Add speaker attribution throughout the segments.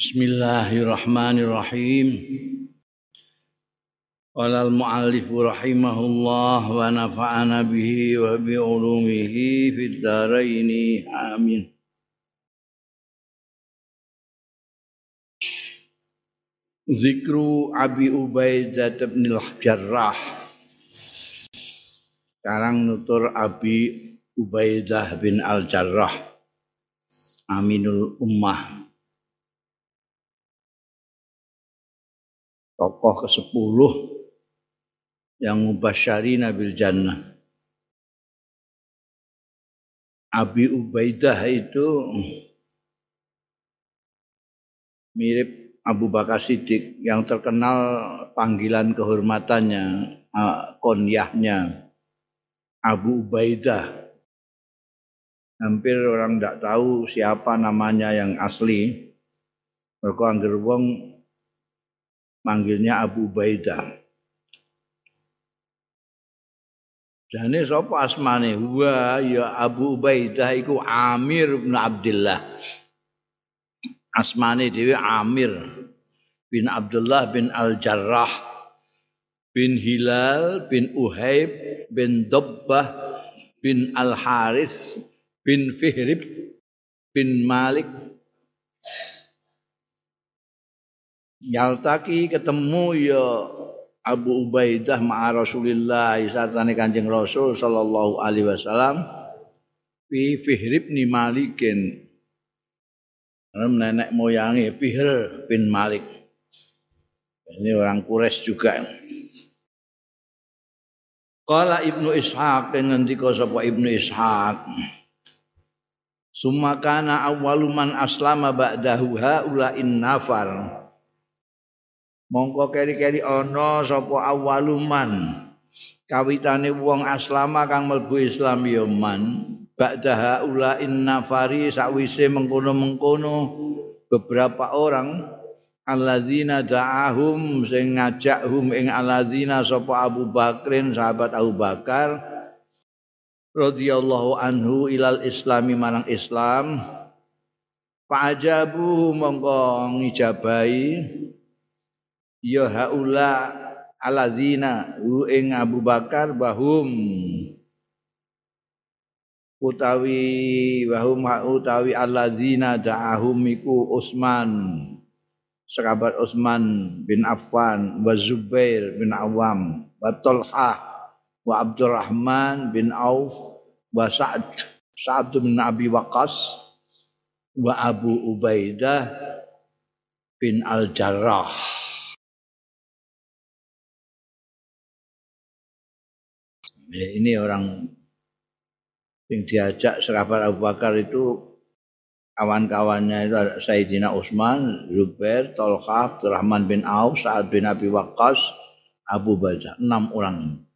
Speaker 1: Bismillahirrahmanirrahim. Qala al-muallif rahimahullah wa nafa'ana bihi wa bi ulumihi fid dharain. Amin. Zikru Abi Ubaidah bin al-Jarrah. Sekarang nutur Abi Ubaidah bin al-Jarrah. Aminul Ummah tokoh ke-10 yang mubasyari Nabil Jannah. Abi Ubaidah itu mirip Abu Bakar Siddiq yang terkenal panggilan kehormatannya, konyahnya Abu Ubaidah. Hampir orang tidak tahu siapa namanya yang asli. Mereka angger wong manggilnya Abu Ubaidah. Jane sapa asmane? Wa ya Abu Ubaidah iku Amir bin Abdullah. Asmane dhewe Amir bin Abdullah bin Al-Jarrah bin Hilal bin Uhaib bin Dabbah bin Al-Harith bin Fihrib bin Malik Yaltaki ketemu ya Abu Ubaidah ma'a Rasulillah sartane Kanjeng Rasul sallallahu alaihi wasallam fi Fihr bin Malikin. Nenek moyangnya Fihr bin Malik. Ini orang Quraisy juga. Qala Ibnu Ishaq ngendika sapa Ibnu Ishaq Sumakana awwaluman aslama ba'dahu haula in nafar mongko keri-keri ana sapa awaluman. Kawitane wong aslama kang mlebu Islam ya man. Ba'da haula nafari sakwise mengkono-mengkono beberapa orang. Alladzina da'ahum sing ngajakhum ing alladzina sapa Abu Bakrin sahabat Abu Bakar radhiyallahu anhu ilal islami marang Islam. Fa'ajabu mongko ngijabahi ya haula aladzina ing Abu Bakar bahum. Utawi bahum utawi aladzina da'ahum iku Utsman sahabat Utsman bin Affan wa Zubair bin Awam wa Talha wa Abdurrahman bin Auf wa Sa'd. Sa'd bin Abi Waqqas wa Abu Ubaidah bin Al-Jarrah ini orang yang diajak sahabat Abu Bakar itu kawan-kawannya itu ada Sayyidina Utsman, Zubair, Tolha, Rahman bin Auf, Sa'ad bin Abi Waqqas, Abu Badah, enam orang.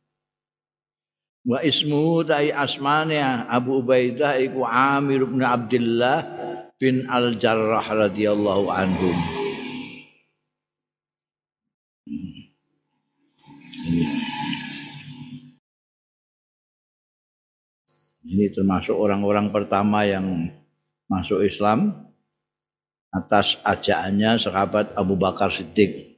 Speaker 1: Wa ismu ta'i asmanya Abu Ubaidah iku Amir bin Abdullah bin Al-Jarrah radhiyallahu anhu. Ini termasuk orang-orang pertama yang masuk Islam atas ajaannya sahabat Abu Bakar Siddiq.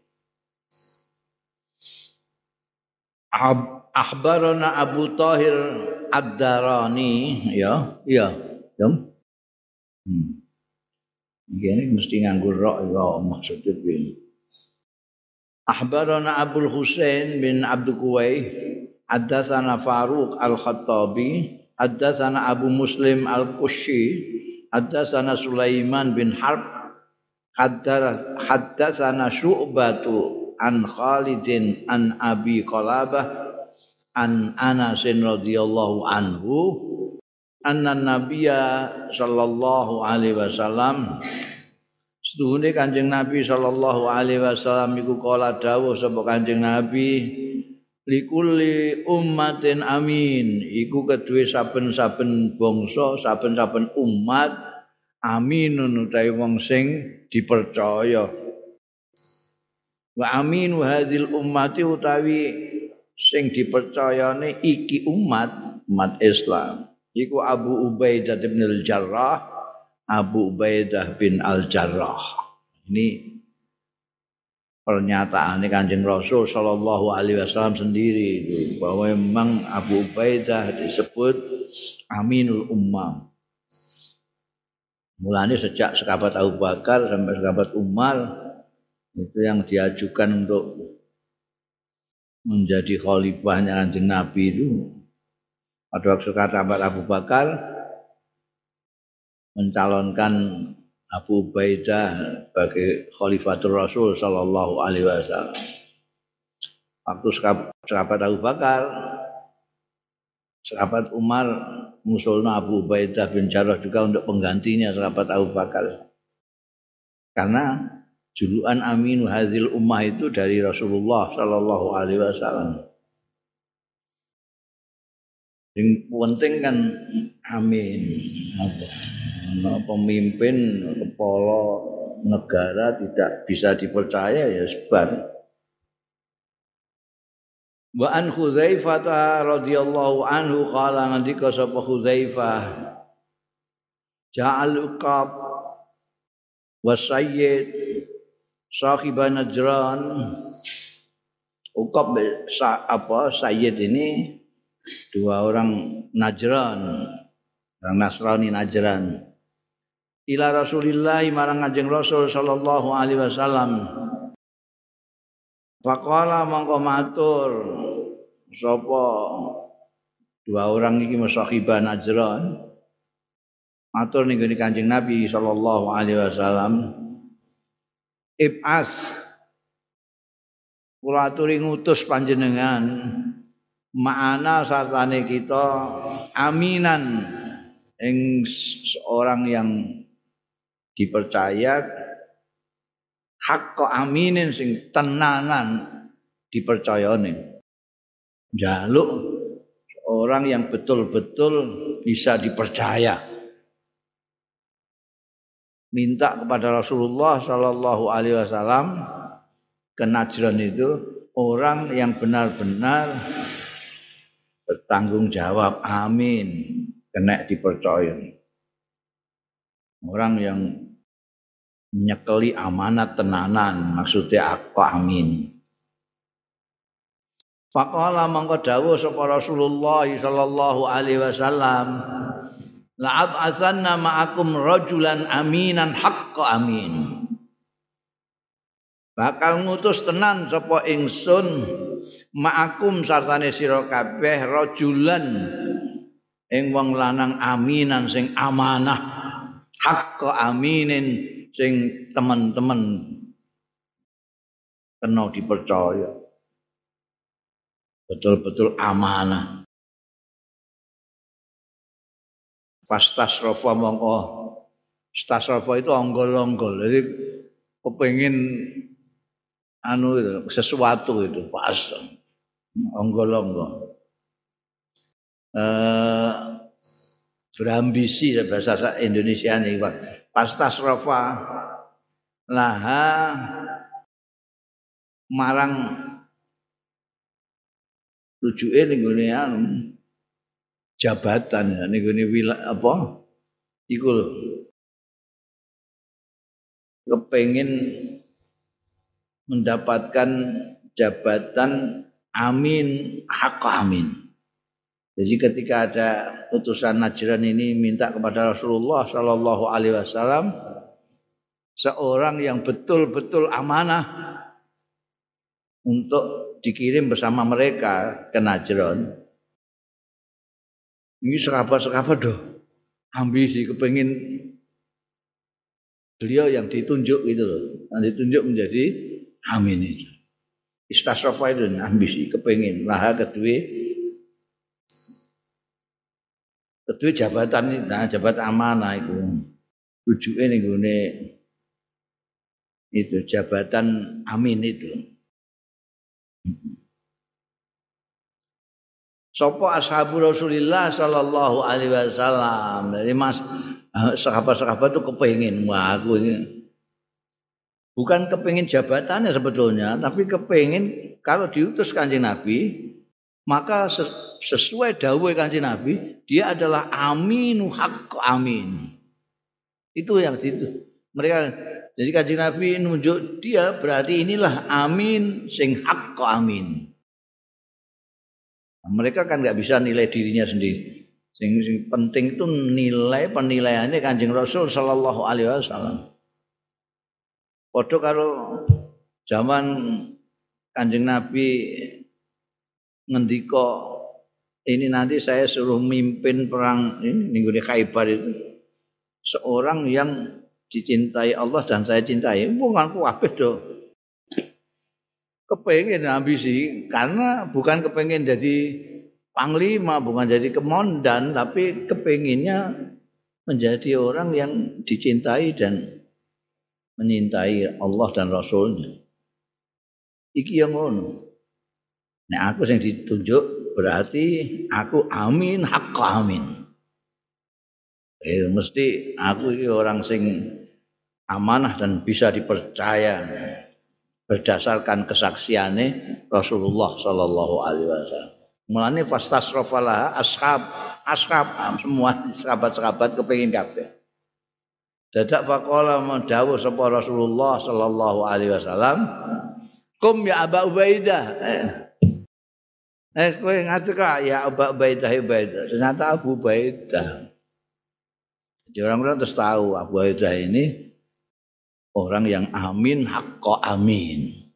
Speaker 1: Akhbarana Abu Tahir Ad-Darani ya, iya, ya. Hmm. Ini mesti nganggur rok ya maksudnya ini. Akhbarana Abu Husain bin Abdul Kuwai Haddatsana Faruq Al-Khattabi Haddatsana Abu Muslim Al-Qushi, haddatsana Sulaiman bin Harb, haddatsana Syu'batu an Khalidin an Abi Qalabah an Anas radhiyallahu anhu anna nabiyya sallallahu alaihi wasallam Setuhune Kanjeng Nabi sallallahu alaihi wasallam iku kala dawuh sapa Kanjeng Nabi likulli ummatin amin. Iku kedue saben-saben bangsa saben-saben umat aminun utawi wong sing dipercaya. Wa aminu hadhil ummati utawi sing dipercayane iki umat umat Islam. Iku Abu Ubaidah bin Al-Jarrah Abu Ubaidah bin Al-Jarrah Ini pernyataan Kanjeng Rasul Shallallahu Alaihi Wasallam sendiri itu bahwa memang Abu Ubaidah disebut Aminul Ummah. Mulanya sejak sekabat Abu Bakar sampai sekabat Umar itu yang diajukan untuk menjadi khalifahnya Kanjeng Nabi itu pada waktu kata Abu Bakar mencalonkan Abu Ubaidah sebagai Khalifatul Rasul Sallallahu Alaihi Wasallam. Waktu sahabat Abu Bakar, sahabat Umar musulna Abu Ubaidah bin Jarrah juga untuk penggantinya sahabat Abu Bakar. Karena julukan Aminu Hazil Ummah itu dari Rasulullah Sallallahu Alaihi Wasallam. Yang penting kan amin. Nah, pemimpin kepala negara tidak bisa dipercaya ya sebar. Wa an Hudzaifah radhiyallahu anhu qala ngendika sapa Hudzaifah Ja'al uqab wa sayyid sahib Najran Uqab apa sayyid ini dua orang Najran, orang Nasrani Najran. Ila Rasulillah marang Kanjeng Rasul sallallahu alaihi wasallam. Faqala mangko matur sapa dua orang iki musahibah Najran. Matur ning Kanjeng Nabi sallallahu alaihi wasallam. Ibas kula aturi ngutus panjenengan ma'ana sartane kita aminan ing seorang yang dipercaya hak aminin sing tenanan dipercayane. Jaluk orang yang betul-betul bisa dipercaya. Minta kepada Rasulullah Shallallahu Alaihi Wasallam ke Najran itu orang yang benar-benar bertanggung jawab amin kena dipercaya orang yang nyekeli amanat tenanan maksudnya aku amin. Faqala mangko dawuh sapa Rasulullah sallallahu alaihi wasallam La'ab asanna ma'akum rajulan aminan haqqa amin Bakal ngutus tenan sapa ingsun ma'akum sartane sira kabeh rajulan ing wong lanang aminan sing amanah. Hakka aminin sing teman-teman kena dipercaya. Betul-betul amanah. Fastasrafa mongko. Stasrafa itu onggol-onggol jadi kepengin anu itu sesuatu itu pas onggol-onggol. Eh, berambisi bahasa Indonesia nih Pak. Pastas rofa laha marang tujuke ning gone anu jabatan ning gone apa iku lho kepengin mendapatkan jabatan amin hak amin. Jadi ketika ada utusan Najran ini minta kepada Rasulullah Shallallahu Alaihi Wasallam seorang yang betul-betul amanah untuk dikirim bersama mereka ke Najran. Ini sekabat-sekabat doh ambisi kepengin beliau yang ditunjuk gitu loh, yang ditunjuk menjadi amin itu istasrofa itu ambisi kepengin lah kedua kedua jabatan nah, jabatan amanah itu tujuh ini gune itu jabatan amin itu Sopo ashabu Rasulillah Sallallahu Alaihi Wasallam. Jadi mas sahabat-sahabat itu kepengin wah aku ini Bukan kepingin jabatannya sebetulnya, tapi kepingin kalau diutus kanjeng Nabi, maka sesuai dawai kanjeng Nabi, dia adalah aminu hak amin. Itu yang itu. Mereka jadi kanjeng Nabi nunjuk dia berarti inilah amin sing hak amin. Mereka kan nggak bisa nilai dirinya sendiri. Sing, sing penting itu nilai penilaiannya kanjeng Rasul Shallallahu Alaihi Wasallam. Foto kalau zaman kanjeng Nabi ngendiko ini nanti saya suruh mimpin perang ini minggu di Khaybar itu. Seorang yang dicintai Allah dan saya cintai bukan kuabeh do kepengen ambisi karena bukan kepengen jadi panglima bukan jadi kemondan tapi kepenginnya menjadi orang yang dicintai dan menyintai Allah dan Rasulnya. Iki yang ngono Nah aku yang ditunjuk berarti aku amin hak amin. Eh mesti aku ini orang sing amanah dan bisa dipercaya berdasarkan kesaksiannya Rasulullah Shallallahu Alaihi Wasallam. Mulane fastasrofalah ashab ashab semua sahabat-sahabat kepingin kabeh. Dadak faqala mendawu sapa Rasulullah sallallahu alaihi wasallam, "Kum ya Aba Ubaidah." Eh, Eh kowe ngatka ya Abu Ubaidah Ubaidah. Ternyata Abu Ubaidah. Jadi orang-orang terus tahu Abu Ubaidah ini orang yang amin hakko amin.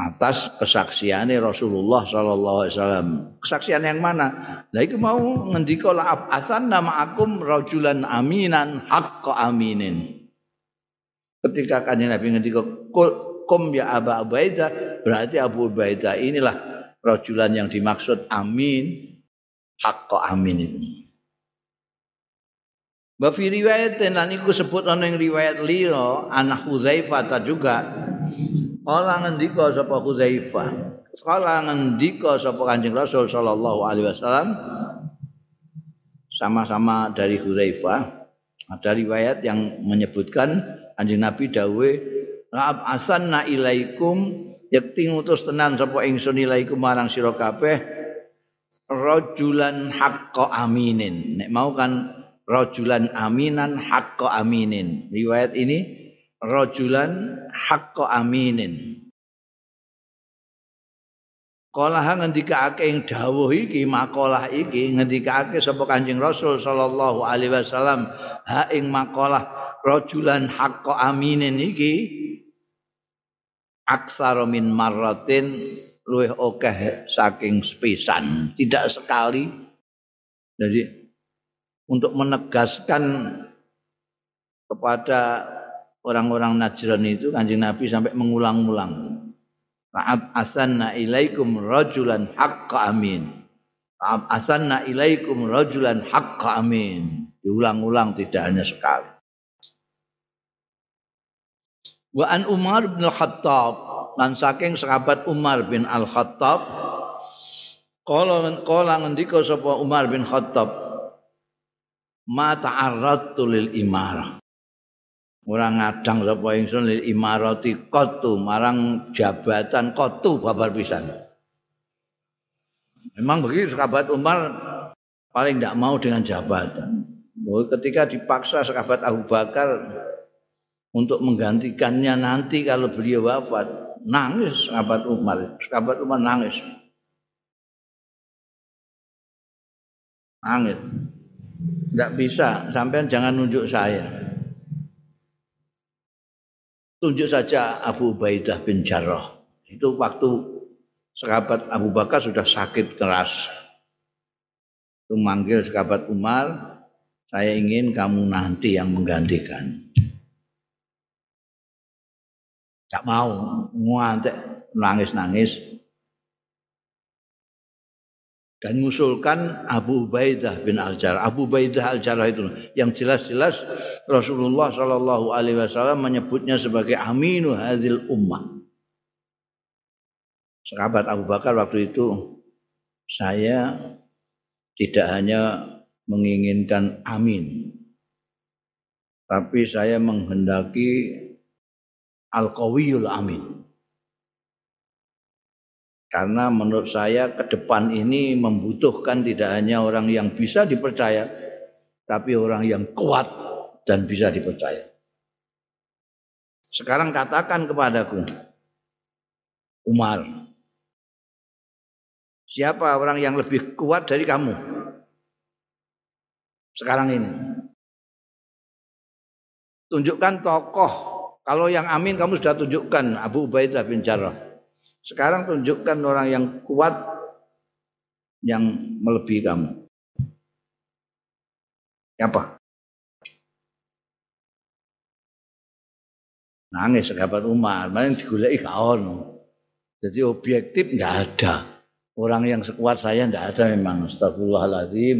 Speaker 1: Atas kesaksiannya Rasulullah Sallallahu Alaihi Wasallam. Kesaksian yang mana? Nah itu mau ngendiko la asan nama akum rajulan aminan hakko aminin. Ketika kanjeng Nabi ngendiko kum ya Abu Ubaidah berarti Abu Ubaidah inilah rajulan yang dimaksud amin hakko amin itu. Wa fi riwayat lan iku sebut ana ing riwayat liya anak Hudzaifah juga. Kala ngendika sapa Hudzaifah. Kala ngendika sapa Kanjeng Rasul sallallahu alaihi wasallam sama-sama dari Hudzaifah. Ada riwayat yang menyebutkan Kanjeng Nabi dawuh La'ab asanna ilaikum yakti ngutus tenan sapa ingsun ilaikum marang sira kabeh rajulan haqqo aminin. Nek mau kan rajulan aminan haqqo aminin. Riwayat ini rajulan haqqo aminin. Kala ngendikake ing dawuh iki makalah iki ngendikake sapa Kanjeng Rasul sallallahu alaihi wasallam ha ing makalah rajulan haqqo aminin iki aksara min marratin luwih akeh saking sepisan, tidak sekali. Jadi untuk menegaskan kepada orang-orang Najran itu Kanjeng Nabi sampai mengulang-ulang. Ta'ab asanna ilaikum rajulan haqqa amin. Ta'ab asanna ilaikum rajulan haqqa amin. Diulang-ulang tidak hanya sekali. Wa an Umar bin Al-Khattab lan saking sahabat Umar bin Al-Khattab kala kala ngendika sapa Umar bin Khattab ma ta'arradtu lil imarah. Ora ngadang sapa ingsun lil imarati qatu marang jabatan qatu babar pisan. Memang begitu sahabat Umar paling tidak mau dengan jabatan. Ketika dipaksa sahabat Abu Bakar untuk menggantikannya nanti kalau beliau wafat nangis sahabat Umar. Sahabat Umar nangis. Nangis. Tidak bisa. Sampai jangan nunjuk saya. Tunjuk saja Abu Ubaidah bin Jarrah. Itu waktu sahabat Abu Bakar sudah sakit keras. Itu manggil sahabat Umar saya ingin kamu nanti yang menggantikan Gak mau ngantek nangis-nangis dan mengusulkan Abu Ubaidah bin Al-Jarrah. Abu Ubaidah Al-Jarrah itu yang jelas-jelas Rasulullah Shallallahu alaihi wasallam menyebutnya sebagai aminu hadil ummah. Sahabat Abu Bakar waktu itu saya tidak hanya menginginkan amin tapi saya menghendaki al-qawiyul amin. Karena menurut saya ke depan ini membutuhkan tidak hanya orang yang bisa dipercaya, tapi orang yang kuat dan bisa dipercaya. Sekarang katakan kepadaku, Umar, siapa orang yang lebih kuat dari kamu? Sekarang ini. Tunjukkan tokoh. Kalau yang amin kamu sudah tunjukkan Abu Ubaidah bin Jarrah. Sekarang tunjukkan orang yang kuat yang melebihi kamu. Siapa? Nangis sahabat Umar, main digulai gak ono. Jadi objektif nggak ada. Orang yang sekuat saya nggak ada memang. Astagfirullahaladzim.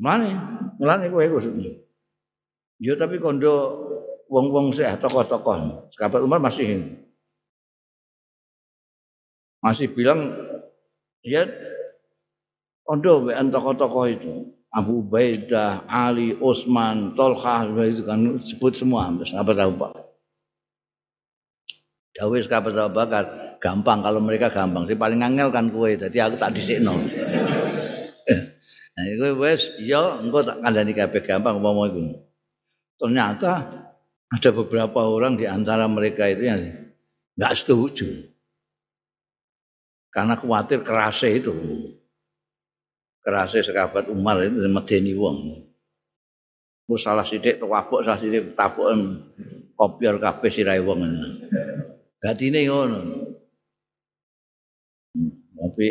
Speaker 1: Mana? Mulane kowe. Ya tapi kondo wong-wong sih tokoh-tokoh. Sahabat Umar masih masih bilang ya kondo wean tokoh-tokoh itu. Abu Ubaidah, Ali, Utsman, Tolkah itu kan sebut semua sahabat Abu Bakar. Dawe sahabat Abu Bakar gampang kalau mereka gampang. Si paling angel kan kue. Jadi aku tak disikno. nah, itu wes ya engko tak kandhani kabeh gampang umpama iku. Ternyata ada beberapa orang di antara mereka itu yang nggak setuju. Karena khawatir kerasa itu. Kerasa sekabat Umar itu medeni wong. Ku salah sidik tewabuk salah sidik tabuk kopior kabeh sirai wong. Batine ngono. Tapi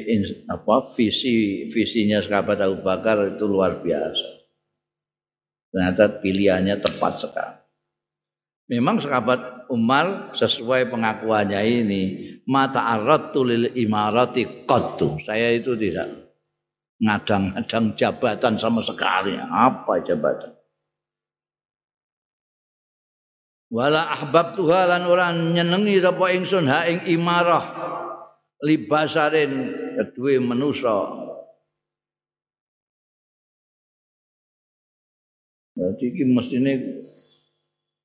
Speaker 1: apa visi visinya sahabat Abu Bakar itu luar biasa. Ternyata pilihannya tepat sekali. Memang sahabat Umar sesuai pengakuannya ini mata arat tulil imarati kotu. Saya itu tidak ngadang-ngadang jabatan sama sekali. Apa jabatan? Wala ahbab tuhalan orang nyenengi sapa ingsun ha ing imarah libasarin kedue manusa Jadi ini mestinya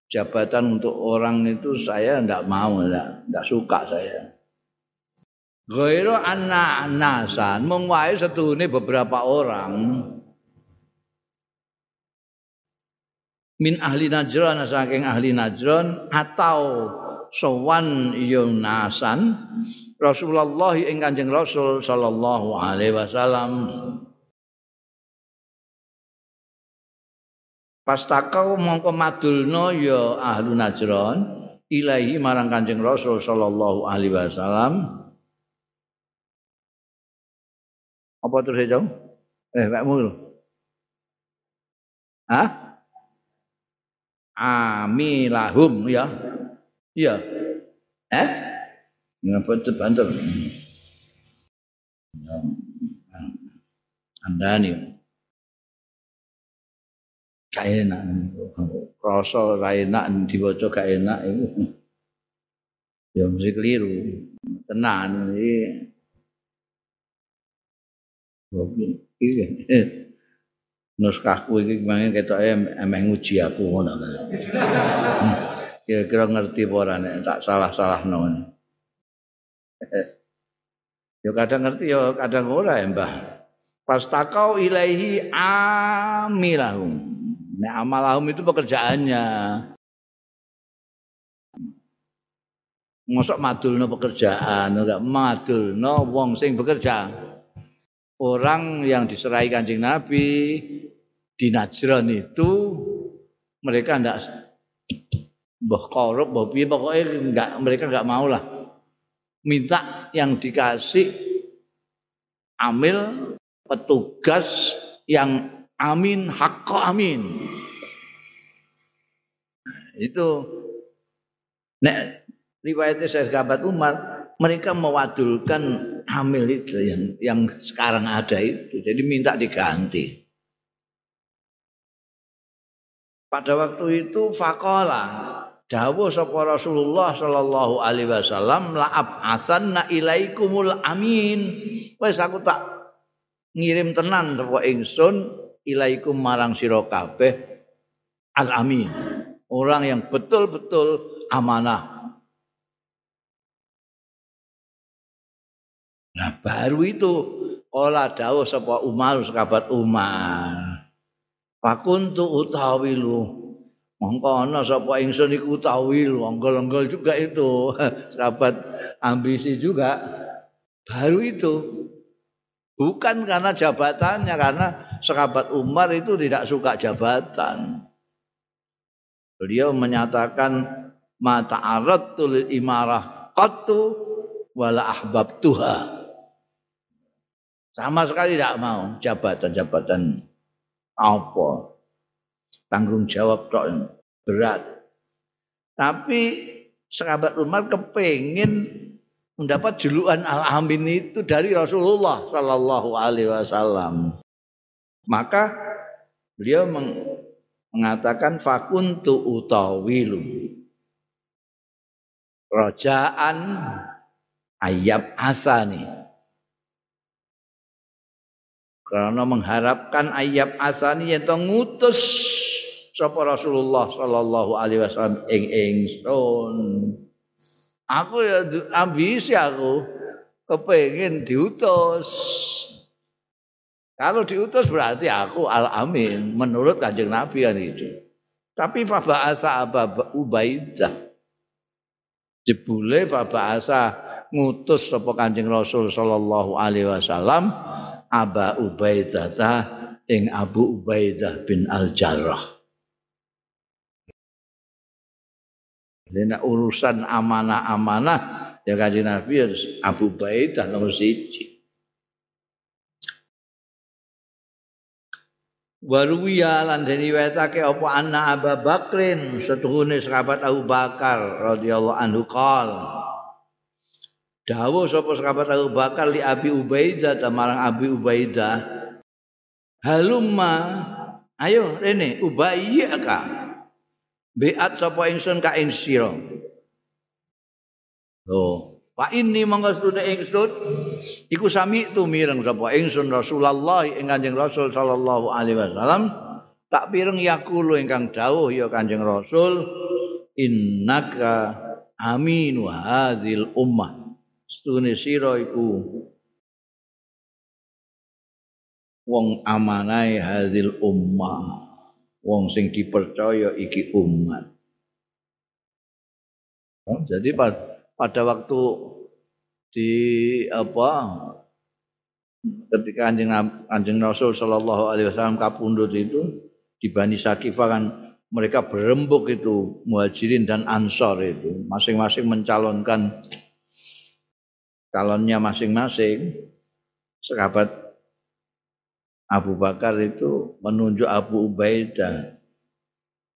Speaker 1: jabatan untuk orang itu saya tidak mau, tidak suka saya. Ghairu anak nasan, satu ini beberapa orang min ahli najron saking ahli najron atau sowan yunasan Rasulullah ing Kanjeng Rasul sallallahu alaihi wasallam Pastakau mongko madulno ya ahlu Najran ilahi marang Kanjeng Rasul sallallahu alaihi wasallam. Apa terus itu? Eh, Pak Mul. Hah? Amilahum ya. Iya. Eh? Ngapa itu banter? Anda nih gak enak. Krasa ora enak diwaca gak enak iku. Ya mesti keliru. Tenan iki. Iki. Nuskahku iki mangke ketoke emeh nguji aku ngono kira-kira ngerti apa ora nek tak salah-salahno ya kadang ngerti ya kadang ora ya Mbah. Pastakau ilaihi amilahum Nah, amalahum itu pekerjaannya. Mosok madulno pekerjaan, enggak madulno wong sing bekerja. Orang yang diserai Kanjeng Nabi di Najran itu mereka enggak mbah korup, mbah piye pokoknya enggak mereka enggak mau lah. Minta yang dikasih amil petugas yang amin hakko amin. Itu. Nek riwayatnya saya sahabat Umar mereka mewadulkan hamil itu yang yang sekarang ada itu. Jadi minta diganti. Pada waktu itu fakola dawuh sapa Rasulullah sallallahu alaihi wasallam la'ab asanna ilaikumul amin. Wes aku tak ngirim tenan sapa ingsun ilaikum marang sira kabeh al amin orang yang betul-betul amanah nah baru itu olah dawuh sapa Umar sahabat Umar Fakuntu utawilu. Mongko ana sapa ingsun iku utawilu, onggol-onggol juga itu. Sahabat ambisi juga. Baru itu. Bukan karena jabatannya, karena sahabat Umar itu tidak suka jabatan. Beliau menyatakan mata aradtul imarah qattu wala ahbabtuha. Sama sekali tidak mau jabatan-jabatan apa tanggung jawab tok berat tapi sahabat Umar kepingin mendapat julukan Al-Amin itu dari Rasulullah Sallallahu Alaihi Wasallam maka beliau mengatakan fakuntu utawilu rojaan ayab asani. Karena mengharapkan ayat asani yang ngutus sapa Rasulullah sallallahu alaihi wasallam ing ingsun. Aku ya ambisi aku kepengin diutus kalau diutus berarti aku al amin menurut kanjeng Nabi kan itu tapi fa ba'asa Aba Ubaidah jebule fa ba'asa ngutus sapa kanjeng Rasul sallallahu alaihi wasallam Aba Ubaidah ing Abu Ubaidah bin Al Jarrah. Jadi urusan amanah-amanah ya kanjeng Nabi harus Abu Ubaidah nomor siji. Waruya lan riwayatake apa anna Abu Bakrin setuhune sahabat Abu Bakar radhiyallahu anhu qala Dawuh sapa sahabat Abu Bakar li Abi Ubaidah marang Abi Ubaidah. Halumma ayo rene ubayyaka. Beat sapa ingsun ka ing sira. Pak ini mangga sedune ingsun iku sami tu mireng sapa ingsun Rasulullah ing Kanjeng Rasul sallallahu alaihi wasallam tak pireng yakulu ingkang dawuh ya Kanjeng Rasul innaka aminu hadzal ummah Setune sira iku wong amanai hadil ummah. Wong sing dipercaya iki umat. Oh, jadi pada waktu di apa ketika anjing anjing Rasul Shallallahu Alaihi Wasallam kapundut itu di Bani Sakifah kan mereka berembuk itu muhajirin dan ansor itu masing-masing mencalonkan calonnya masing-masing. Sahabat Abu Bakar itu menunjuk Abu Ubaidah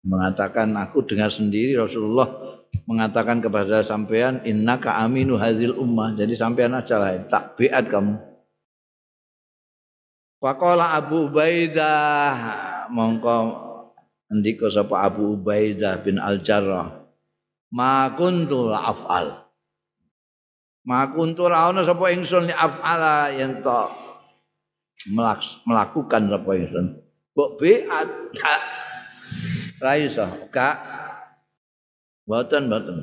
Speaker 1: mengatakan aku dengar sendiri Rasulullah mengatakan kepada sampean innaka aminu hadil ummah. Jadi sampean aja lah tak biat kamu. Faqala Abu Ubaidah. Mongko ndika sapa Abu Ubaidah bin Al-Jarrah. Ma kuntu af'al Makuntur ana sapa ingsun li afala. Yen to melakukan sapa ingsun. Mbok beat. Ra iso, Kak. Mboten mboten.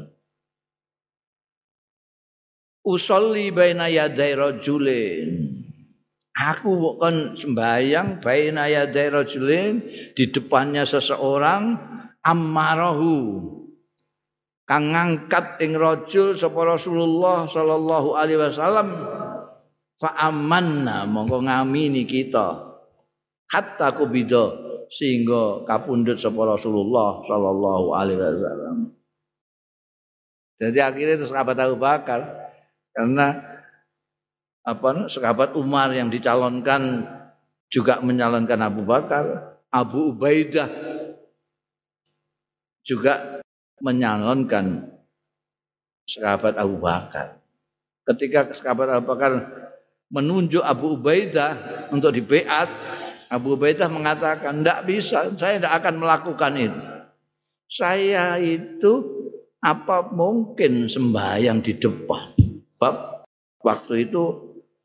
Speaker 1: Usolli baina yaday rajulin. Aku kon sembayang baina yaday rajulin di depannya seseorang ammarahu kang ngangkat ing rajul sapa Rasulullah sallallahu alaihi wasallam fa amanna mongko ngamini kita hatta kubida sehingga kapundhut sapa Rasulullah sallallahu alaihi wasallam jadi akhirnya itu sahabat Abu Bakar karena apa sahabat Umar yang dicalonkan juga menyalonkan Abu Bakar Abu Ubaidah juga menyalonkan sahabat Abu Bakar. Ketika sahabat Abu Bakar menunjuk Abu Ubaidah untuk dibeat, Abu Ubaidah mengatakan, tidak bisa, saya tidak akan melakukan itu. Saya itu apa mungkin sembahyang di depan. Sebab waktu itu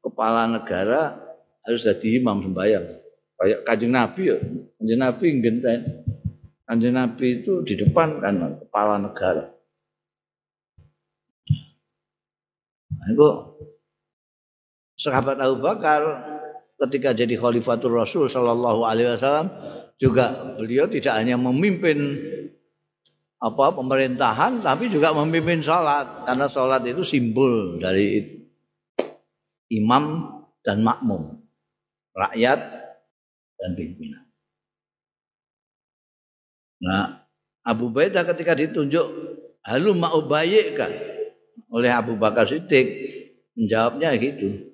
Speaker 1: kepala negara harus jadi imam sembahyang. Kayak kajing Nabi ya, kajing Nabi ngenten Kanjeng Nabi itu di depan kan kepala negara. Nah, itu sahabat Abu Bakar ketika jadi Khalifatul Rasul Shallallahu Alaihi Wasallam juga beliau tidak hanya memimpin apa pemerintahan tapi juga memimpin sholat karena sholat itu simbol dari imam dan makmum rakyat dan pimpinan. Nah, Abu Baidah ketika ditunjuk halu kan oleh Abu Bakar Siddiq menjawabnya gitu.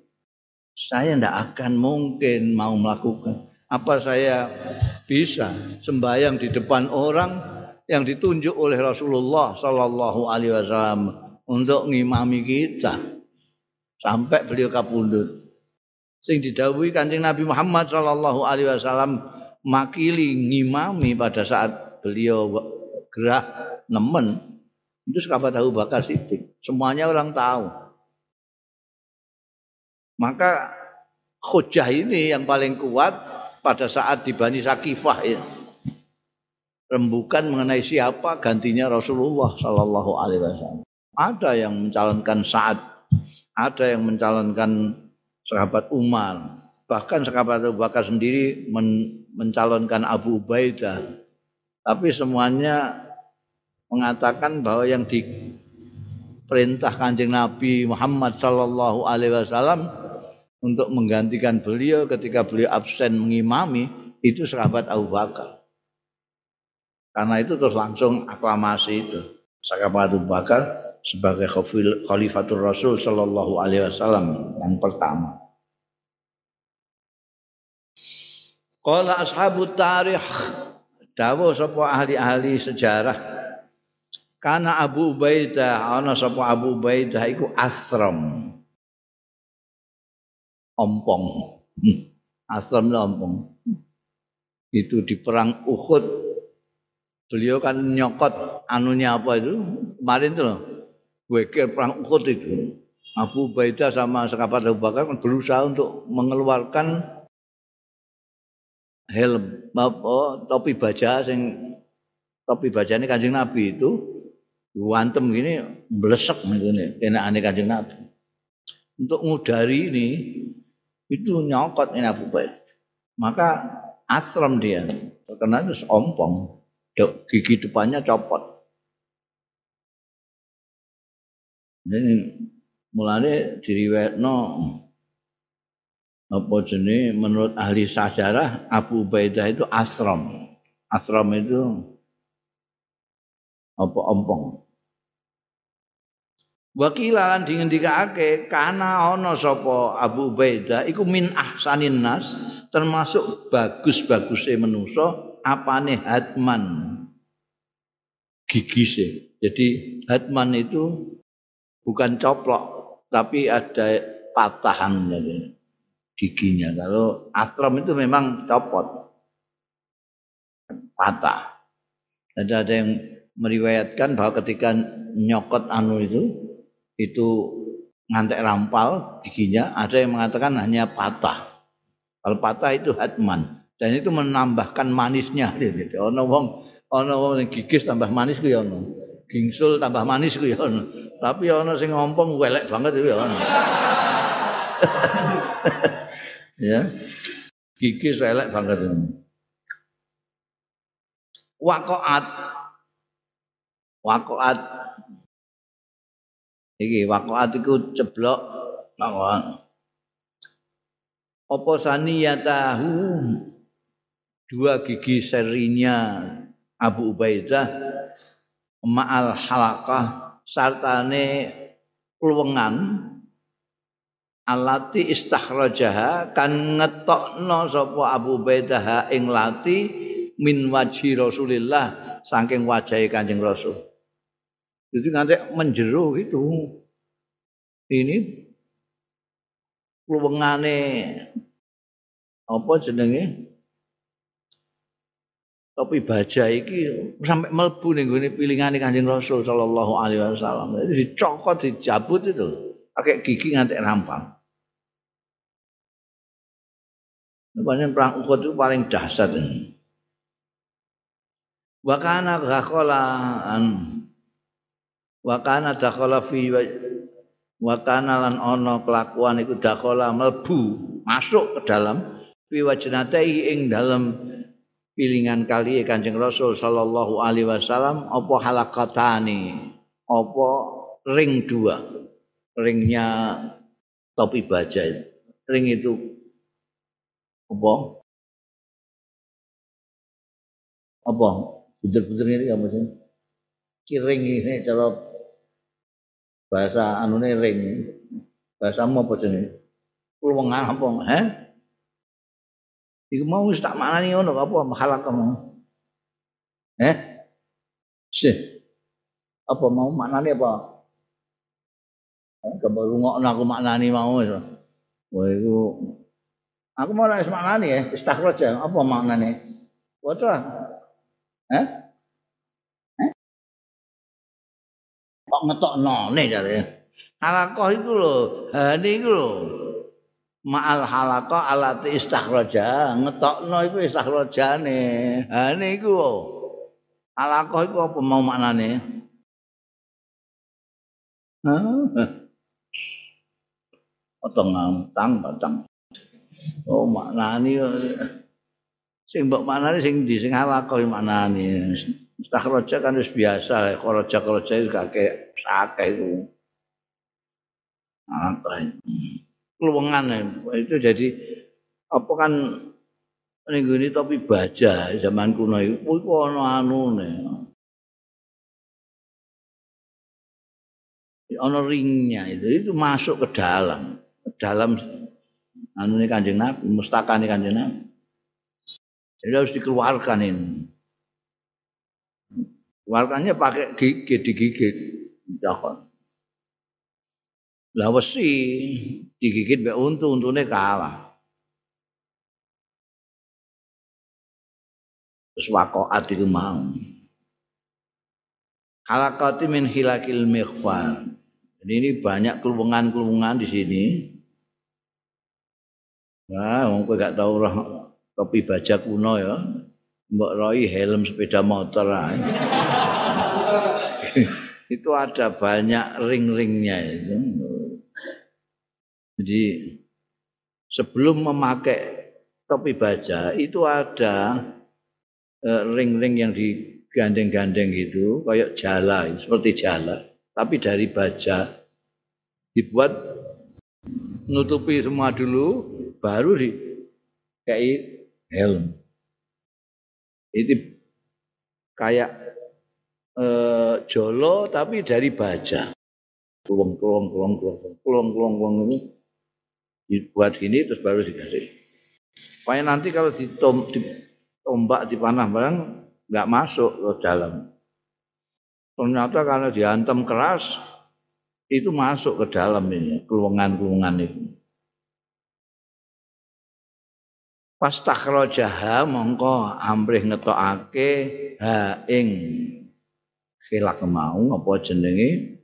Speaker 1: Saya tidak akan mungkin mau melakukan. Apa saya bisa sembahyang di depan orang yang ditunjuk oleh Rasulullah Sallallahu Alaihi Wasallam untuk ngimami kita sampai beliau kapundut. Sing didawuhi kanjeng Nabi Muhammad Sallallahu Alaihi Wasallam makili ngimami pada saat beliau gerah nemen itu sahabat Abu Bakar Siddiq. Semuanya orang tahu. Maka khujah ini yang paling kuat pada saat di Bani Sakifah ya rembukan mengenai siapa gantinya Rasulullah Shallallahu Alaihi Wasallam. Ada yang mencalonkan Saad, ada yang mencalonkan sahabat Umar, bahkan sahabat Abu Bakar sendiri men mencalonkan Abu Ubaidah. Tapi semuanya mengatakan bahwa yang diperintah kanjeng Nabi Muhammad Shallallahu Alaihi Wasallam untuk menggantikan beliau ketika beliau absen mengimami itu sahabat Abu Bakar. Karena itu terus langsung aklamasi itu. Sahabat Abu Bakar sebagai khalifatul Rasul Shallallahu Alaihi Wasallam yang pertama. Kalau ashabu tarikh dawo sapa ahli-ahli sejarah karena Abu Ubaidah ana sapa Abu Ubaidah iku asram ompong hmm. asram ompong itu di perang Uhud beliau kan nyokot anunya apa itu? Kemarin tuh Wekir perang Uhud itu. Abu Baidah sama sekapat Abu Bakar kan berusaha untuk mengeluarkan helm apa topi baja sing topi baja ini kanjeng Nabi itu. Wantem gini blesek ini enak aneh kanjeng Nabi. Untuk ngudari ini itu nyokot ini Abu Baidah maka asram dia. Terkena itu ompong gigi depannya copot. Ini mulane diriwayatno apa jenis menurut ahli sejarah Abu Ubaidah itu asram. Asram itu apa ompong. Wakilan dingendikake kana ana sapa Abu Ubaidah iku min ahsanin nas termasuk bagus-bagusnya manusa apane hatman gigise. Jadi hatman itu bukan coplok tapi ada patahan jadi giginya. Kalau atrom itu memang copot. Patah. Ada ada yang meriwayatkan bahwa ketika nyokot anu itu itu ngantek rampal giginya, ada yang mengatakan hanya patah. Kalau patah itu hatman dan itu menambahkan manisnya gitu. Ono wong ono wong gigis tambah manis ku ya ono. Gingsul tambah manis ku ya. Tapi ono sing ngompong welek banget itu ya ono. ya. Gigis welek banget itu. Waqaat Waqaat Iki waqaat iku ceblok mawon. Apa saniyatahu dua gigi serinya Abu Ubaidah ma'al halakah sartane luwengan alati istakhrajaha kan ngetokno sapa Abu Ubaidah ing lati min wajhi Rasulillah saking wajahe Kanjeng Rasul. Jadi nanti menjeru gitu. Ini luwengane apa jenenge? Topi baja iki sampai melbu ning gone pilingane Kanjeng Rasul sallallahu alaihi wasallam. Jadi dicokot, dijabut itu. Pakai gigi nganti rampang. Namanya perang Uhud itu paling dahsyat ini. Wakana an Wakana dakhala fi Wakana lan ono kelakuan iku dakhala melbu masuk ke dalam fi wajnatai ing dalam pilingan kali Kanjeng Rasul sallallahu alaihi wasallam apa halakatani? Apa ring dua? Ringnya topi baja ring itu apa? Apa? Bener-bener ini kamu sih? Kiring ini cara bahasa anu ring. Bahasa apa jenis peluangan apa? Eh Iku mau wis tak maknani ngono apa makhalak kamu. Eh? Sih. Apa mau maknani apa? Eh, baru ngokno aku maknani mau wis. Wah iku aku mau nek maknani ya, istakhraja apa maknane? Waca. Eh? Eh? Kok ngetokno ne jare. Halakoh itu lho, hani iku lho. Ma'al halaka alati istakhraja. Ngetokno iku istakhrajane ha niku. Halaka iku apa mau maknane? Ha? Otong ngantang batang oh maknani sing mbok maknani sing di sing halaka maknani istakhraja kan wis biasa kharaja kharaja itu kakek sakeh itu apa keluwengan itu jadi apa kan ning ini topi baja zaman kuno itu iku ana anune ana ringnya itu itu masuk ke dalam. Ke dalam anu ini kanjeng nabi mustakane kanjeng nabi. Jadi harus dikeluarkan ini. Keluarkannya pakai gigit digigit. Jangan lah wesi digigit mbek untu untune kalah. Terus wakoat itu mau. Halakati min hilakil mikhfan. Jadi ini banyak kelubungan-kelubungan di sini. Nah, wong kowe gak tau roh topi baja kuno ya. Mbok roi helm sepeda motor itu ada banyak ring-ringnya itu. Jadi sebelum memakai topi baja itu ada eh, ring-ring yang digandeng-gandeng gitu, kayak jala, seperti jala, tapi dari baja dibuat nutupi semua dulu, baru di kayak helm. Itu kayak eh, jolo tapi dari baja. Kulung, kulung, kulung, kulung, kulung, kulung, kulung ini dibuat gini terus baru dikasih. Supaya nanti kalau ditom, ditombak di panah barang nggak masuk ke dalam. Ternyata kalau diantem keras itu masuk ke dalam ini kelungan-kelungan itu. Pas takhrajaha mongko amrih ngetokake ha ing khilak mau apa jenenge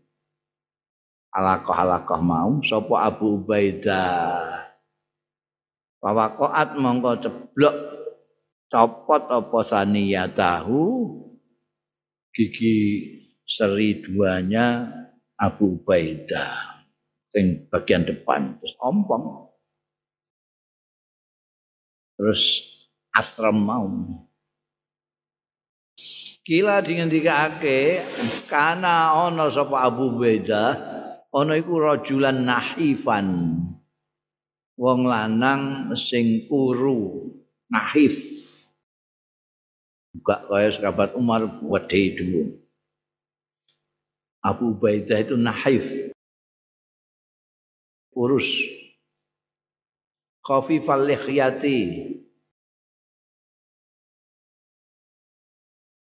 Speaker 1: alakoh-alakoh mau. Sapa Abu Ubaidah. Pawakoat mongko ceblok. Copot apa saniyatahu. Gigi seri duanya Abu Ubaidah. Sing bagian depan. Terus ompong. Terus asram mau. Kila dingendikake kana ana sapa Abu Ubaidah ana iku rajulan nahifan. Wong lanang sing kuru nahif. Buka kaya sahabat Umar wedhe dulu. Abu Ubaidah itu nahif. Kurus khafifal likhyati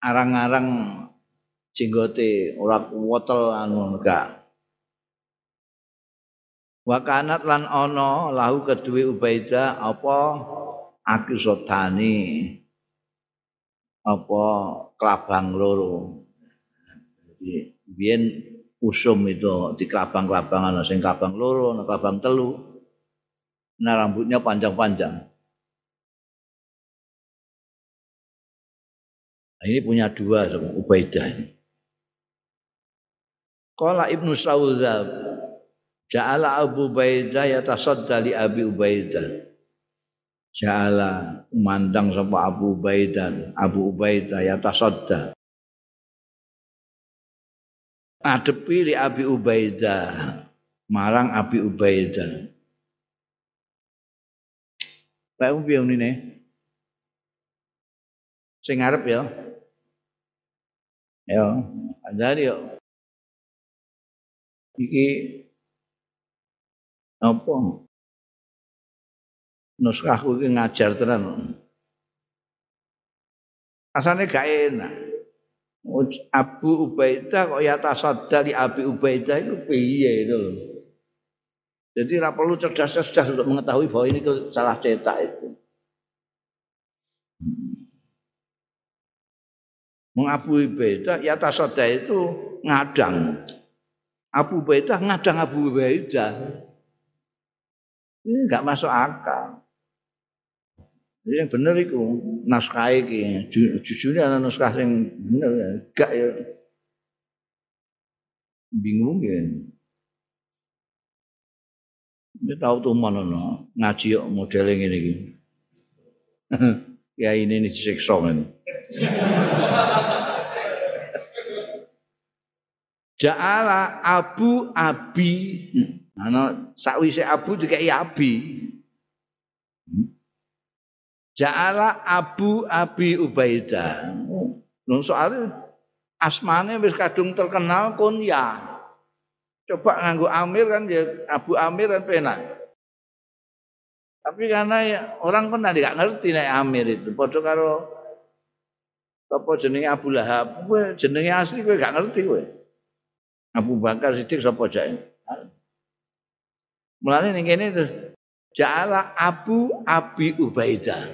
Speaker 1: arang-arang jenggote ora wotel anu enggak wa kanat lan ana lahu kedue Ubaidah apa akisotani apa kelabang loro? Jadi biyen usum itu di kelabang-kelabang ana sing kelabang loro ana kelabang telu. Nah rambutnya panjang-panjang. Nah, ini punya dua Ubaidah ini. Kala Ibnu Sauzab Ja'ala Abu Ubaidah yatasadda li Abi Ubaidah. Jala mandang sapa Abu Ubaidah, Abu Ubaidah ya tasadda. Adepi li Abi Ubaidah, marang Abi Ubaidah. Pak piye ngene? Sing ngarep ya. Ya, andari yo. Iki apa? Nuskahku iki ngajar tenan. Asane gak enak. Abu Ubaidah kok ya tasadda di Abi Ubaidah itu piye itu loh. Jadi tidak perlu cerdas-cerdas untuk mengetahui bahwa ini salah cetak itu. Mengabu Ubaidah ya tasadda itu ngadang. Abu Ubaidah ngadang Abu Ubaidah. Ini enggak masuk akal. Jadi yang benar itu naskah iki. Jujurnya ana naskah yang benar. Enggak ya. Bingung ya. Ini tahu tuh mana no. ngaji yuk modelnya gini gini. ya ini ini disiksa ini. Ja'ala Abu Abi. Ana sakwise Abu dikai Abi. Ja'ala Abu Abi Ubaidah. Nung soal asmane wis kadung terkenal kunyah. Coba nganggo Amir kan ya Abu Amir kan penak. Tapi karena ya, orang kan tadi gak ngerti nek Amir itu. Padha karo apa jenenge Abu Lahab, jenenge asli kowe gak ngerti kowe. Abu Bakar Siddiq sapa jake? Mulane ning kene terus Ja'ala Abu Abi Ubaidah.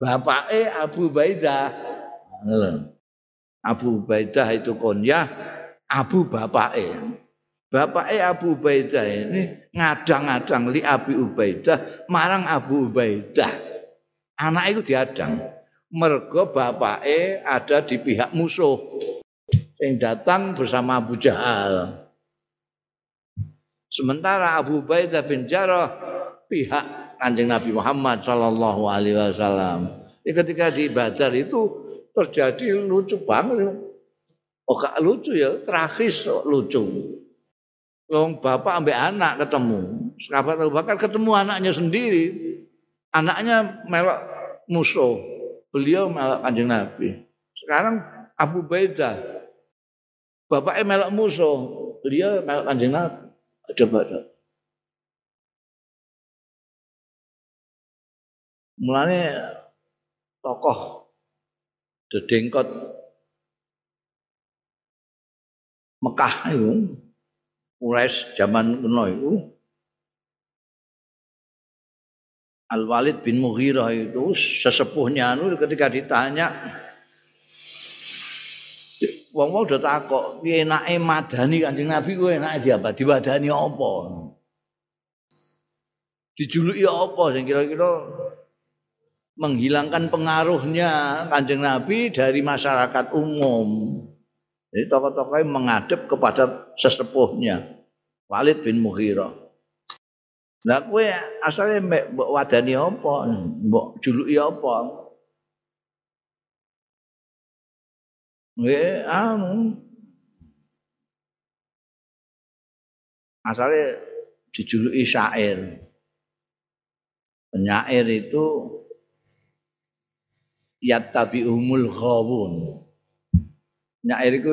Speaker 1: Bapake Abu Ubaidah. Abu Ubaidah itu konyah, Abu bapake. Bapake Abu Ubaidah ini ngadang-ngadang li Abi Ubaidah marang Abu Ubaidah. Anak itu diadang. Mergo bapake ada di pihak musuh yang datang bersama Abu Jahal. Sementara Abu Ubaidah bin Jarrah pihak Kanjeng Nabi Muhammad sallallahu alaihi wasallam. Ketika di Badar itu terjadi lucu banget. Oh gak lucu ya, tragis lucu. Long bapak ambek anak ketemu. Sahabat Abu Bakar ketemu anaknya sendiri. Anaknya melok musuh. Beliau melok Kanjeng Nabi. Sekarang Abu Ubaidah bapaknya melok musuh. Beliau melok Kanjeng Nabi. Pada. Mulanya tokoh dedengkot Mekah itu Quraisy zaman kuno itu Al Walid bin Mughirah itu sesepuhnya anu ketika ditanya wong wong udah takok piye enake madani Kanjeng Nabi kuwi enake diapa diwadani apa? Dijuluki apa? Sing kira-kira menghilangkan pengaruhnya Kanjeng Nabi dari masyarakat umum. Jadi tokoh-tokohnya menghadap kepada sesepuhnya. Walid bin Mughirah. Lah kowe asale mbok wadani apa? Mbok juluki apa? Nggih, anu. Asale dijuluki syair. Penyair itu yattabi'umul ghawun. Penyair itu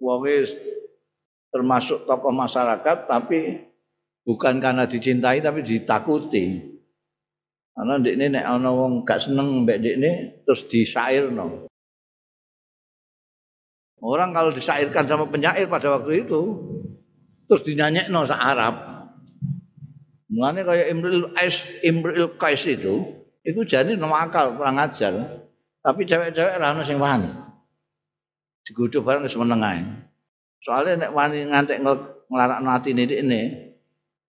Speaker 1: wonge termasuk tokoh masyarakat tapi bukan karena dicintai tapi ditakuti. Karena ndekne nek ana wong gak seneng mbek ndekne terus disairno. Orang kalau disairkan sama penyair pada waktu itu terus dinyanyikan sa Arab. Mulane kayak Imrul Qais, Imrul Qais itu itu jadi nama akal kurang ajar. Tapi cewek-cewek ra ono sing wani. Digodho bareng wis meneng. Soalnya nek wani ngantek nglarakno atine ini,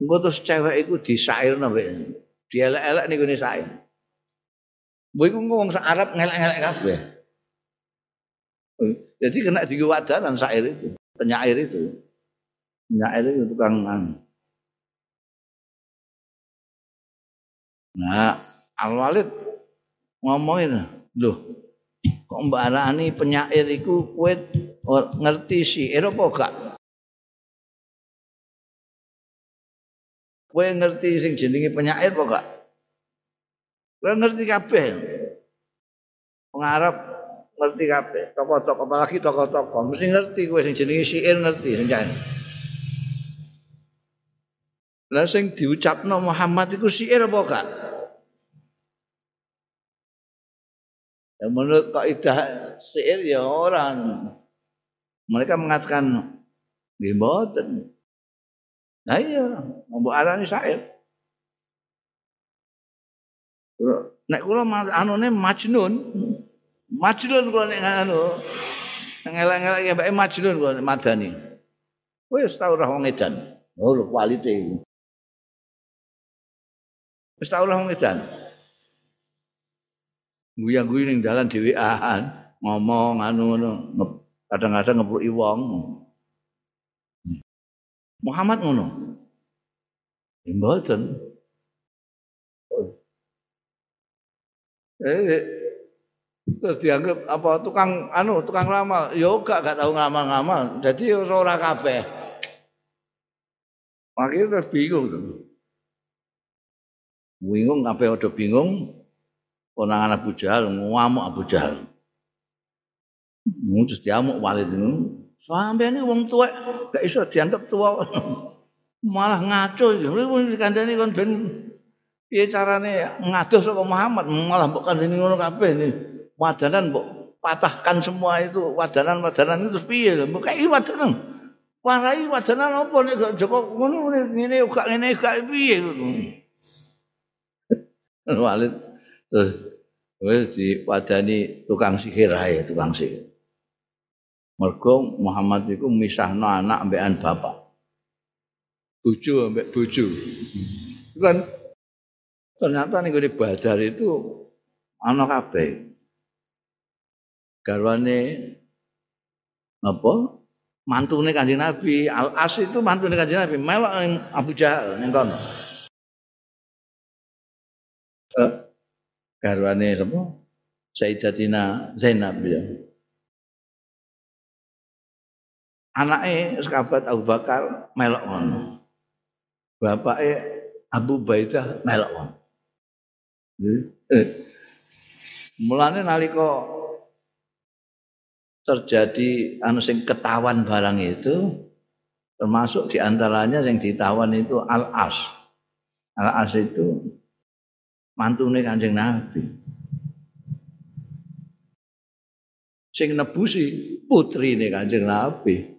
Speaker 1: engko terus cewek iku disairno wek. Dielek-elek niku sair. Mbok iku wong Arab ngelek-ngelek kabeh. Jadi kena diwadanan syair itu, penyair itu. Penyair itu tukang Nah, Al-Walid ngomongin, "Loh, kok Mbak Arani penyair iku kowe ngerti syair apa gak?" Kowe ngerti sing jenenge penyair apa gak? Ngerti kabeh. Wong Arab ngerti kabeh. Tokoh-tokoh apalagi tokoh-tokoh mesti ngerti kowe sing jenenge syair ngerti sing Lah sing diucapno Muhammad iku syair apa gak? Ya menurut kaidah syair ya orang mereka mengatakan nggih mboten. Nah iya, mbok arani syair. Nek kula anune Majnun. Majnun kula nek anu. Ngelak-ngelak ya mbake Majnun kula madani. Wis tau ora wong edan. Oh, kualite iku. Wis tau ora wong edan. guyang-guyu ning dalan dhewean, ngomong anu ngono, kadang-kadang ngepruki wong. Muhammad ngono. Mboten. Eh, terus dianggap apa tukang anu tukang ramal yo gak gak tahu ngamal-ngamal jadi ora kabeh makanya terus bingung tuh bingung kabeh udah bingung Konangan Abu Jahal ngamuk Abu Jahal. Terus diamuk Walid itu. Sampai ini wong tua gak iso dianggap tua. Malah ngaco iki. Dikandani kon ben piye carane ngadoh saka Muhammad malah mbok kandani ngono kabeh ini. Wadanan mbok patahkan semua itu wadanan-wadanan itu piye lho. Mbok kaya wadanan. Warai wadanan apa nek Joko ngono ngene gak ngene gak piye ngono. Walid terus wis diwadani tukang sihir ae tukang sihir mergo Muhammad iku misahno anak ambekan bapak bojo ambek bojo kan ternyata ning gone Badar itu ana kabeh garwane apa? Mantune Kanjeng Nabi. Al As itu mantune Kanjeng Nabi. Melok Abu Jahal ning kono. Eh, garwane apa? Sayyidatina Zainab ya. Anake sekabat Abu Bakar melok ngono. Bapake Abu Baidah melok ngono. Eh. mulane nalika terjadi anu sing ketahuan barang itu termasuk di antaranya yang ditawan itu Al-As Al-As itu mantune Kanjeng Nabi. Sing nebusi putrine Kanjeng Nabi.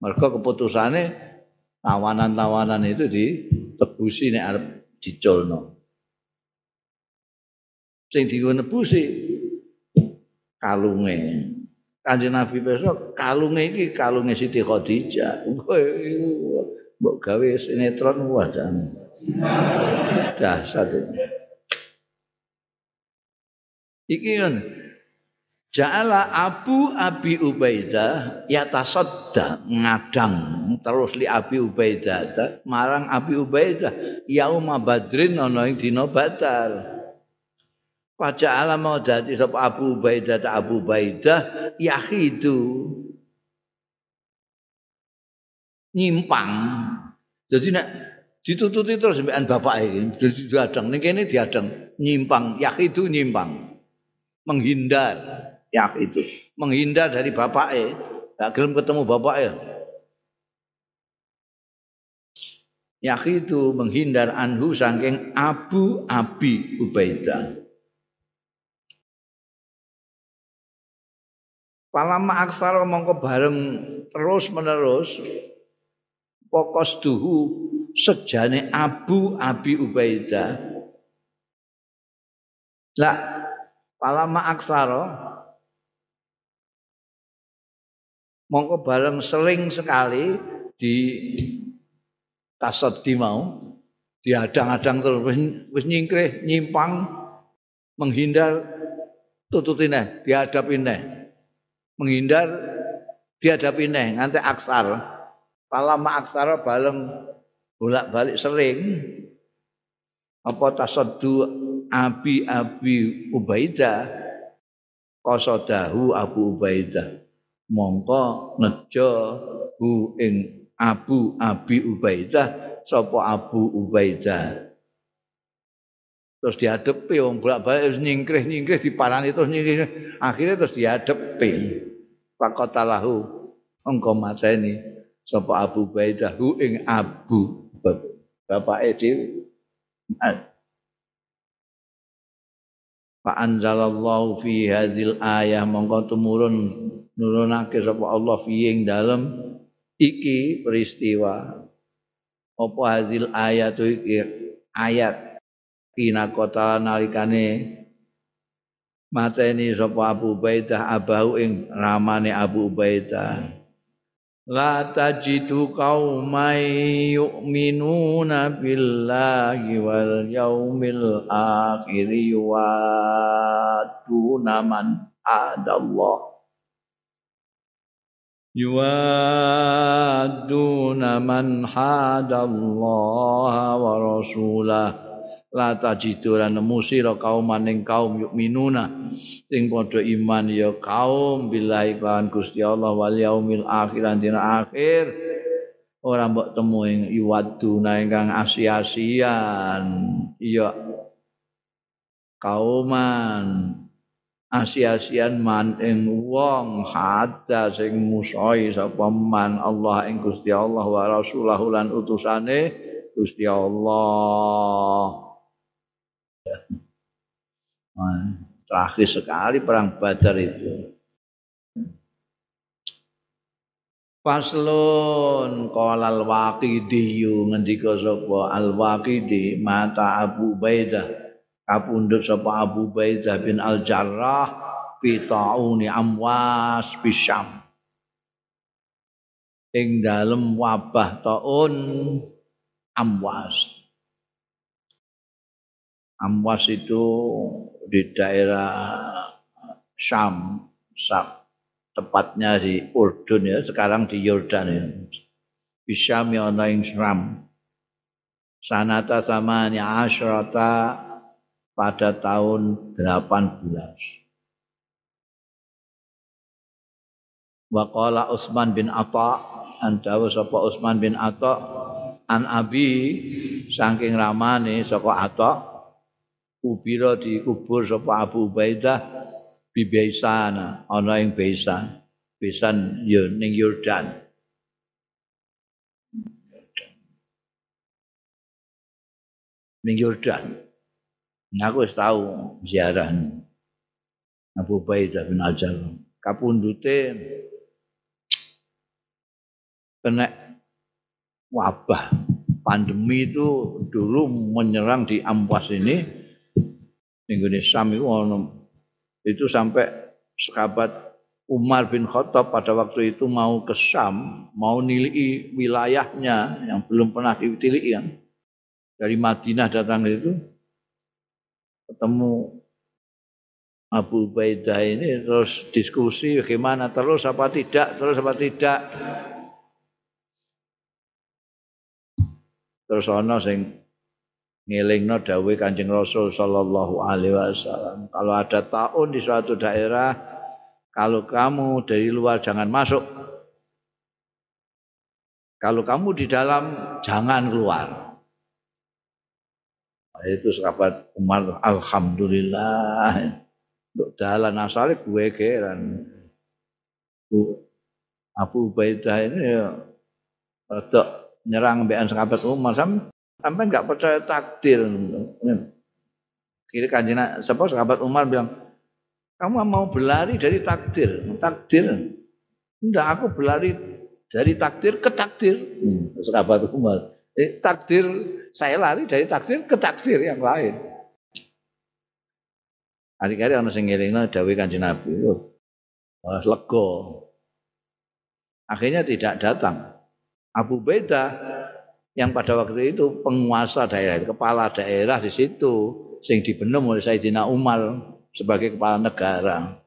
Speaker 1: Mereka keputusane tawanan-tawanan itu ditebusi nek arep diculno. Sing nebusi kalunge. Kanjeng Nabi besok kalunge iki kalunge Siti Khadijah. Mbok gawe sinetron wadah. Dahsyat ini. Iki kan Ja'ala Abu Abi Ubaidah yatasadda ngadang terus li Abi Ubaidah marang Abi Ubaidah yauma Badrin ana ing dina Badar. Paja'ala mau dadi sapa Abu Ubaidah ta Abu Ubaidah yahidu nyimpang. Jadi nek ditututi terus sampean bapak iki dadi diadang. Ning kene diadang. Nyimpang. Yak itu nyimpang. Menghindar. Yak itu menghindar dari bapake gak gelem ketemu bapake yak itu menghindar anhu saking Abu Abi Ubaidah Palama aksara mongko bareng terus menerus pokos duhu sejane Abu Abi Ubaidah. Lah palama aksara mongko bareng seling sekali di di mau diadang-adang terus wis nyingkrih nyimpang menghindar tututine dihadapine menghindar dihadapine nganti aksar. Palama aksara bareng bolak-balik sering. Apa tasaddu abi abi Ubaidah? Qasadahu Abu Ubaidah. Mongko nejo hu ing Abu Abi Ubaidah sapa Abu Ubaidah. Terus dihadepi wong bolak-balik nyingkrih-nyingkrih diparani terus nyingkrih akhirnya terus dihadepi faqatalahu engko mateni sapa Abu Ubaidah hu ing Abu bapake dhewe. Fa anzalallahu fi hadzal ayah mongko tumurun nurunake sapa Allah fi ing dalem iki peristiwa. Apa hadzal ayat iki? Ayat. Kina kota nalikane mateni sapa Abu Ubaidah abahu ing ramane Abu Ubaidah. La tajidu qauman yu'minuna billahi wal yaumil akhir wa tunaman adallah. Yuwadduna man hadallaha wa rasulah la tajidu lan nemu sira kaum maning kaum yukminuna sing padha iman ya kaum billahi kan Gusti Allah wal yaumil akhir dina akhir. Ora mbok temu ing yuwadduna ingkang asia-asian iya kauman. Asia-asian man ing wong hadda sing musoi sapa man Allah ing Gusti Allah wa rasulahu lan utusane Gusti Allah terakhir sekali perang Badar itu. Faslun qala al-Waqidi ngendika sapa? al-Waqidi mata Abu Baidah kapundhut sapa Abu Baidah bin Al Jarrah fi tauni amwas bisyam ing dalem wabah taun amwas amwas itu di daerah Syam, Syam tepatnya di Urdun ya sekarang di Yordan ya. Bisyam ya ana ing Syam sanata samanya asyrata pada tahun 18. Waqala Utsman bin Atha antawa sapa Utsman bin Atha an Abi saking ramane saka Atha kubira dikubur sapa Abu Ubaidah? Bi Baisana ana ing Baisan. Baisan ya ning Yordan. Ning Yordan. Aku wis tahu ziarah Abu Baidah bin Ajar. Kapundute kena wabah pandemi itu dulu menyerang di Ampas ini minggu ini Sam itu, sampai sekabat Umar bin Khattab pada waktu itu mau ke Sam, mau nilai wilayahnya yang belum pernah ditiliki kan. Dari Madinah datang itu, ketemu Abu Baidah ini terus diskusi bagaimana terus apa tidak terus apa tidak terus ana sing ngelingno dawuh Kanjeng Rasul sallallahu alaihi wasallam kalau ada tahun di suatu daerah kalau kamu dari luar jangan masuk. Kalau kamu di dalam jangan keluar. Itu sahabat Umar alhamdulillah. Untuk dalan asale gue keran Abu Ubaidah ini ya nyerang mbekan sahabat Umar sampai nggak percaya takdir kira kanjeng siapa sahabat Umar bilang kamu mau berlari dari takdir takdir enggak aku berlari dari takdir ke takdir hmm. sahabat Umar eh, takdir saya lari dari takdir ke takdir yang lain. Hari-hari ana sing ngelingno dawuh Kanjeng Nabi. Oh, lego. Akhirnya tidak datang. Abu Beda yang pada waktu itu penguasa daerah, kepala daerah di situ, sing dibenam oleh Sayyidina Umar sebagai kepala negara.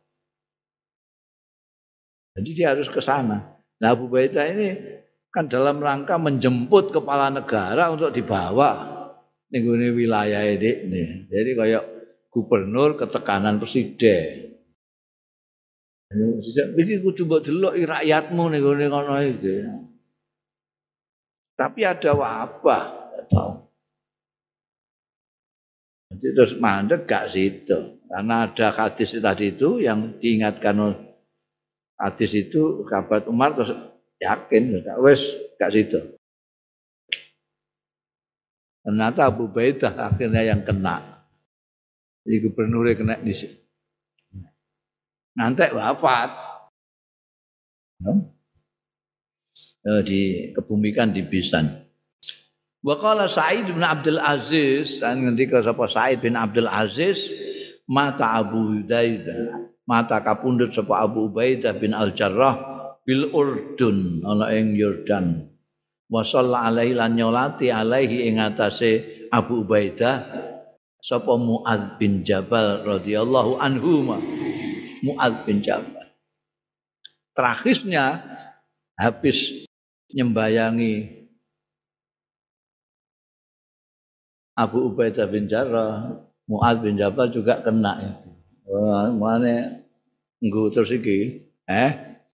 Speaker 1: Jadi dia harus ke sana. Nah Abu Baidah ini kan dalam rangka menjemput kepala negara untuk dibawa ning wilayah ini. Jadi kayak gubernur ketekanan presiden. Iki kudu mbok delok rakyatmu gone kono iki. Tapi ada wabah, tahu. Jadi terus mandek gak situ. Karena ada hadis tadi itu yang diingatkan hadis itu kabat Umar terus yakin wes gak situ. Ternyata Abu Baidah akhirnya yang kena. Jadi gubernurnya kena di sini. Nanti wafat. Eh, dikebumikan di Bisan. Wakala Sa'id bin Abdul Aziz dan ketika sapa Sa'id bin Abdul Aziz mata Abu Ubaidah mata kapundhut sapa Abu Ubaidah bin Al Jarrah bil Urdun ana ing Yordan. Wa alaihi lan nyolati alaihi ing atase Abu Ubaidah sapa Muad bin Jabal radhiyallahu anhu Muad bin Jabal. Terakhirnya habis nyembayangi Abu Ubaidah bin Jarrah Muad bin Jabal juga kena wah mana nggo terus iki eh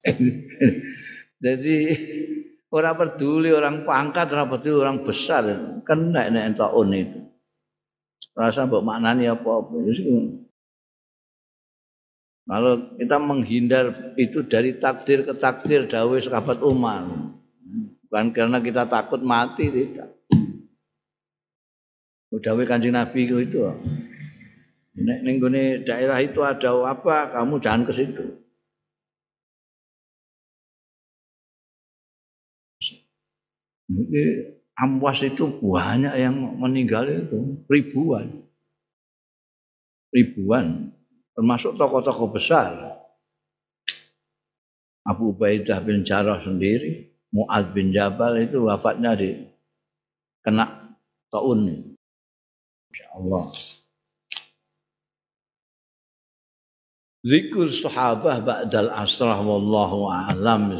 Speaker 1: jadi Orang peduli orang pangkat, orang peduli orang besar. Kena nek entaun itu. Rasa mbok maknani apa-apa. Kalau kita menghindar itu dari takdir ke takdir dawai sekabat Umar. Bukan karena kita takut mati, tidak. Dawai kanjeng Nabi itu. Nek ning daerah itu ada apa, kamu jangan ke situ. Jadi Amwas itu banyak yang meninggal itu ribuan. Ribuan termasuk tokoh-tokoh besar. Abu Ubaidah bin Jarrah sendiri, Muad bin Jabal itu wafatnya di kena taun. Insyaallah. Zikr sahabah ba'dal asrah wallahu a'lam